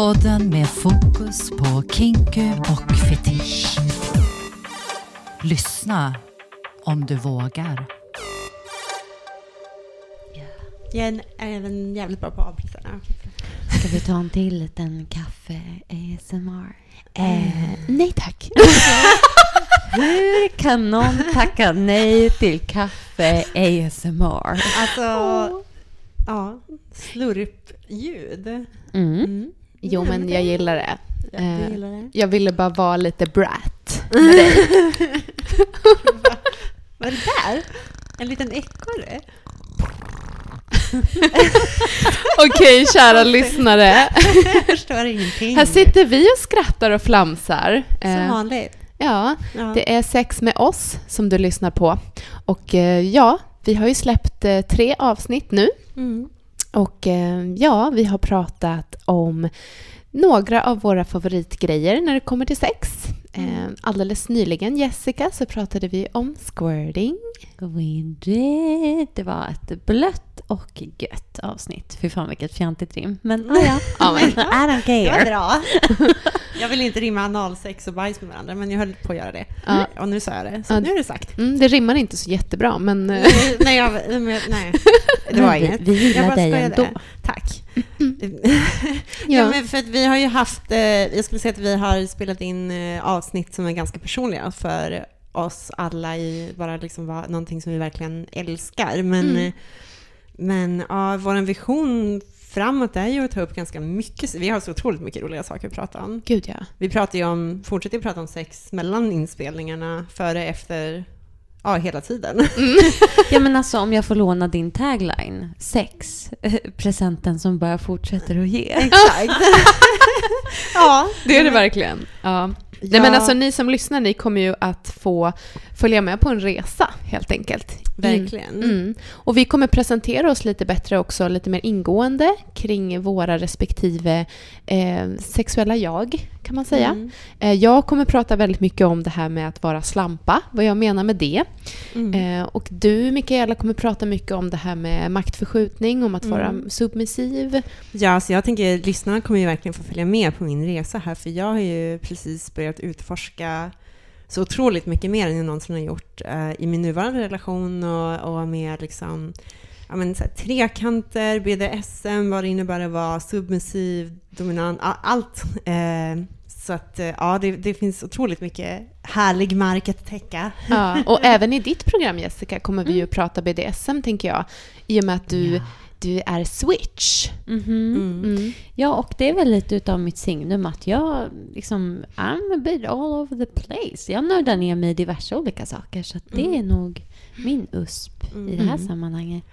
Podden med fokus på kinky och fetisch. Lyssna om du vågar. Jag är även jävligt bra på att avbryta. Ska vi ta en till liten kaffe ASMR? Eh, nej tack. Hur kan någon tacka nej till kaffe ASMR? Alltså, ja, slurpljud. Mm. Mm. Jo, men jag gillar det. Ja, Eh, gillar det? Jag ville bara vara lite brat med dig. Vad är det där? En liten ekorre? Okej, kära lyssnare. Jag förstår ingenting. Här sitter vi och skrattar och flamsar. Som Eh, vanligt. ja, Ja. det är Sex med oss som du lyssnar på. Och eh, ja, vi har ju släppt tre avsnitt nu. Mm. Och eh, ja, vi har pratat om några av våra favoritgrejer när det kommer till sex. Eh, alldeles nyligen, Jessica, så pratade vi om squirting. We did. Det var ett blött och gött avsnitt. Fy fan vilket fjantigt rim. Men ah, ja. Ja, men- I don't Det var care. bra. Jag vill inte rimma analsex och bajs med varandra, men jag höll på att göra det. Ja. Och nu sa jag det, så Ja. nu är det sagt. Mm, det rimmar inte så jättebra, men... eh, nej, jag, men- nej, det var Men vi- inget. vi gillar jag bara dig ändå. Tack. Ja. ja. men för att vi har ju haft, eh, jag skulle säga att vi har spelat in eh, avsnitt som är ganska personliga för oss alla i bara liksom vara någonting som vi verkligen älskar. Men, Mm. men ja, vår vision framåt är ju att ta upp ganska mycket, vi har så otroligt mycket roliga saker att prata om. Gud ja. Vi pratar ju om, fortsätter ju prata om sex mellan inspelningarna, före, efter, ja hela tiden. Ja men alltså om jag får låna din tagline. Sex. eh, Presenten som bara fortsätter att ge. Exakt. ja, Det är det verkligen. Ja. Nej, men alltså ni som lyssnar, ni kommer ju att få följa med på en resa helt enkelt. Verkligen. Mm. Och vi kommer presentera oss lite bättre också, lite mer ingående kring våra respektive eh, sexuella jag, kan man säga. Mm. Eh, jag kommer prata väldigt mycket om det här med att vara slampa, vad jag menar med det. Mm. Eh, och du, Mikaela, kommer prata mycket om det här med maktförskjutning, om att vara Mm. submissiv. Ja, så jag tänker lyssnarna kommer ju verkligen få följa med på min resa här, för jag har ju precis börjat utforska så otroligt mycket mer än jag någonsin har gjort eh, i min nuvarande relation och, och med liksom Ja, men så här, trekanter, BDSM, vad det innebär att vara submissiv, dominant, allt. Eh, så att eh, ja, det, det finns otroligt mycket härlig mark att täcka. Ja, och även i ditt program, Jessica, kommer vi ju prata BDSM, tänker jag. I och med att du, du är switch. Mm. Mm. Ja, och det är väl lite utav mitt signum att jag liksom, I'm a bit all over the place. Jag nördar ner mig i diverse olika saker, så det Mm. är nog min USP i det här Mm. sammanhanget.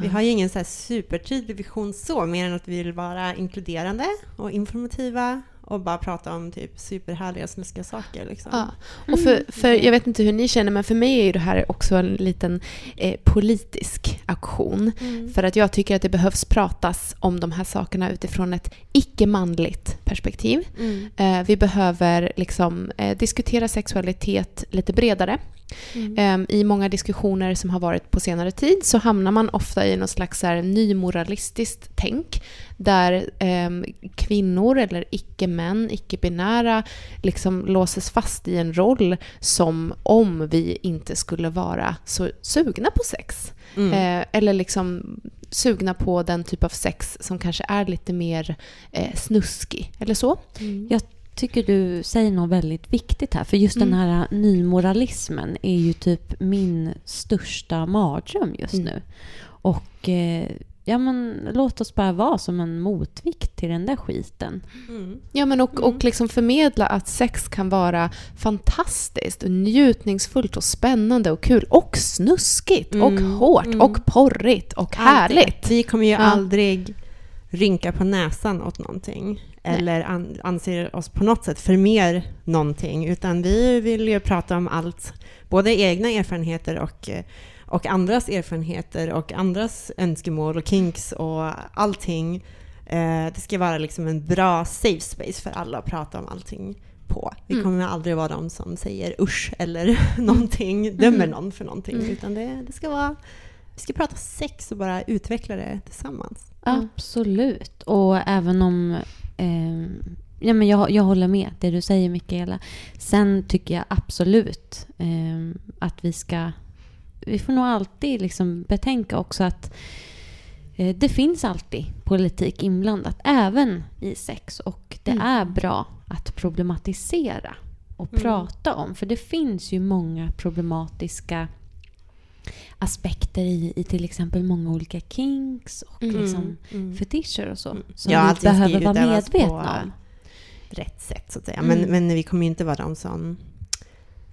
Vi har ju ingen så här supertydlig vision så, mer än att vi vill vara inkluderande och informativa och bara prata om typ superhärliga snuskiga saker. Liksom. Ja. Och för, för, jag vet inte hur ni känner, men för mig är det här också en liten eh, politisk aktion. Mm. För att jag tycker att det behövs pratas om de här sakerna utifrån ett icke-manligt perspektiv. Mm. Eh, vi behöver liksom, eh, diskutera sexualitet lite bredare. Mm. Ehm, I många diskussioner som har varit på senare tid så hamnar man ofta i något slags här nymoralistiskt tänk där ehm, kvinnor eller icke-män, icke-binära liksom låses fast i en roll som om vi inte skulle vara så sugna på sex. Mm. Eh, eller liksom sugna på den typ av sex som kanske är lite mer eh, snuskig eller så. Mm. Jag tycker du säger något väldigt viktigt här. För just den Mm. här nymoralismen är ju typ min största mardröm just Mm. nu. Och eh, ja, men låt oss bara vara som en motvikt till den där skiten. Mm. Ja, men och, Mm. och liksom förmedla att sex kan vara fantastiskt och njutningsfullt och spännande och kul och snuskigt och Mm. hårt Mm. och porrigt och Alltid. härligt. Vi kommer ju aldrig rynka på näsan åt någonting eller an, anser oss på något sätt för mer någonting, utan vi vill ju prata om allt, både egna erfarenheter och, eh, och andras erfarenheter och andras önskemål och kinks och allting. Eh, det ska vara liksom en bra safe space för alla att prata om allting på. Vi Mm. kommer aldrig vara de som säger usch eller någonting, dömer Mm. någon för någonting, Mm. utan det, det ska vara vi ska prata sex och bara utveckla det tillsammans. Absolut. Och även om eh, ja, men jag, jag håller med det du säger Mikaela. Sen tycker jag absolut eh, att vi ska... Vi får nog alltid liksom betänka också att eh, det finns alltid politik inblandat, även i sex. Och det Mm. är bra att problematisera och Mm. prata om. För det finns ju många problematiska aspekter i, i till exempel många olika kinks och Mm. liksom Mm. fetischer och så. Mm. Som Ja, vi behöver vara medvetna om. rätt sätt så att säga. Mm. Men, men vi kommer ju inte vara de som...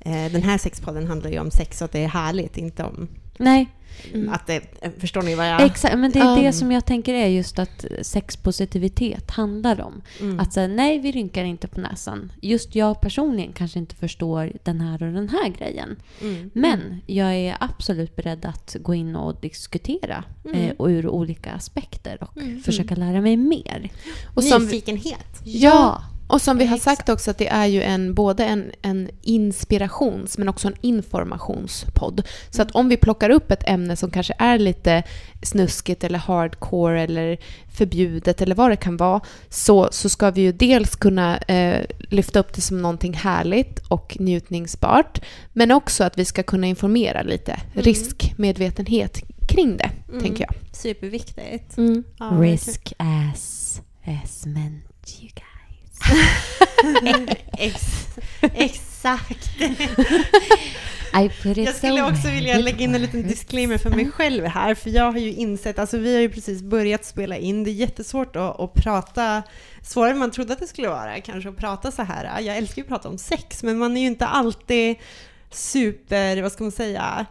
Eh, den här sexpodden handlar ju om sex och att det är härligt, inte om Nej, Mm. att det... eh, Förstår ni vad jag... exakt. Men det är Ja. det som jag tänker är just att sexpositivitet handlar om. Mm. Att säga nej, vi rynkar inte på näsan. Just jag personligen kanske inte förstår den här och den här grejen. Mm. Men jag är absolut beredd att gå in och diskutera Mm. eh, och ur olika aspekter och Mm. försöka lära mig mer. Och som, Nyfikenhet. ja, och som vi har sagt också att det är ju en, både en, en inspirations men också en informationspodd. Så att om vi plockar upp ett ämne som kanske är lite snuskigt eller hardcore eller förbjudet eller vad det kan vara så, så ska vi ju dels kunna eh, lyfta upp det som någonting härligt och njutningsbart men också att vi ska kunna informera lite riskmedvetenhet kring det, Mm. tänker jag. Superviktigt. Mm. Ja. Risk as, as meant you guys. Ex, exakt. Jag skulle också vilja lägga in en liten disclaimer för mig själv här, för jag har ju insett, alltså vi har ju precis börjat spela in, det är jättesvårt att, att prata, svårare än man trodde att det skulle vara kanske att prata så här. Jag älskar ju att prata om sex, men man är ju inte alltid super, vad ska man säga,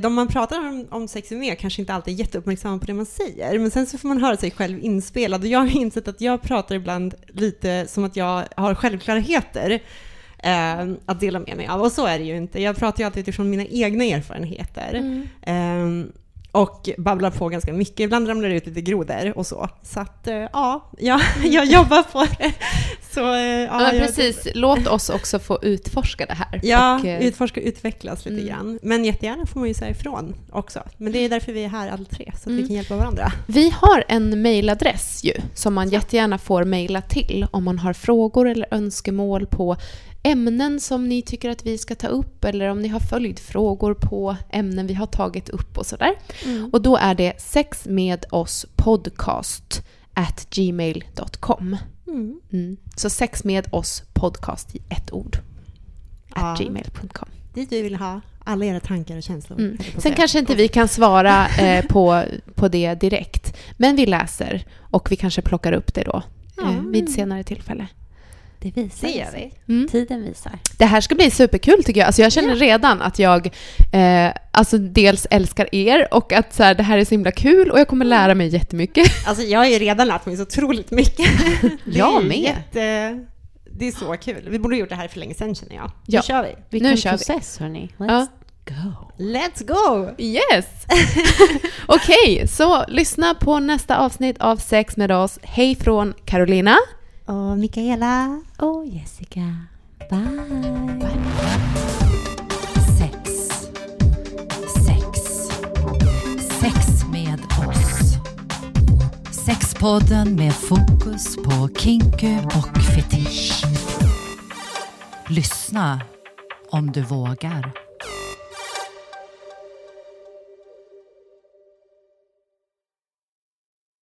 de man pratar om, om sex med kanske inte alltid är jätteuppmärksamma på det man säger, men sen så får man höra sig själv inspelad och jag har insett att jag pratar ibland lite som att jag har självklarheter eh, att dela med mig av. Och så är det ju inte. Jag pratar ju alltid utifrån mina egna erfarenheter. Mm. Eh, och babblar på ganska mycket. Ibland ramlar det ut lite grodor och så. Så att, eh, ja, jag, jag jobbar på det. Så, eh, ja, Ja, precis. Låt oss också få utforska det här. Ja, Och, eh, utforska och utvecklas lite Mm. grann. Men jättegärna får man ju säga ifrån också. Men det är därför vi är här alla tre, så att Mm. vi kan hjälpa varandra. Vi har en mejladress ju, som man jättegärna får mejla till om man har frågor eller önskemål på ämnen som ni tycker att vi ska ta upp eller om ni har följdfrågor på ämnen vi har tagit upp och sådär. Och då är det sexmedosspodcast at gmail.com. Mm. Mm. Så sex med oss podcast i ett ord. At Ja. gmail.com. Dit vi vill ha alla era tankar och känslor. Mm. Sen kanske inte vi kan svara eh, på, på det direkt, men vi läser och vi kanske plockar upp det då Ja. eh, vid senare tillfälle. Det visar Det gör vi. Mm. Tiden visar. Det här ska bli superkul tycker jag. Alltså jag känner redan att jag eh, alltså dels älskar er och att så här, det här är så himla kul och jag kommer lära mig jättemycket. Alltså jag har ju redan lärt mig så otroligt mycket. Jag med. Jätte, det är så kul. Vi borde ha gjort det här för länge sedan känner jag. Ja. Nu kör vi. Vilken Nu kör vi. process hörni. Let's Ja. go. Let's go! Yes! Okej, så lyssna på nästa avsnitt av Sex med oss. Hej från Carolina. Och Mikaela. Och Jessica. Bye. Sex. Sex. Sex med oss. Sexpodden med fokus på kinky och fetisch. Lyssna om du vågar.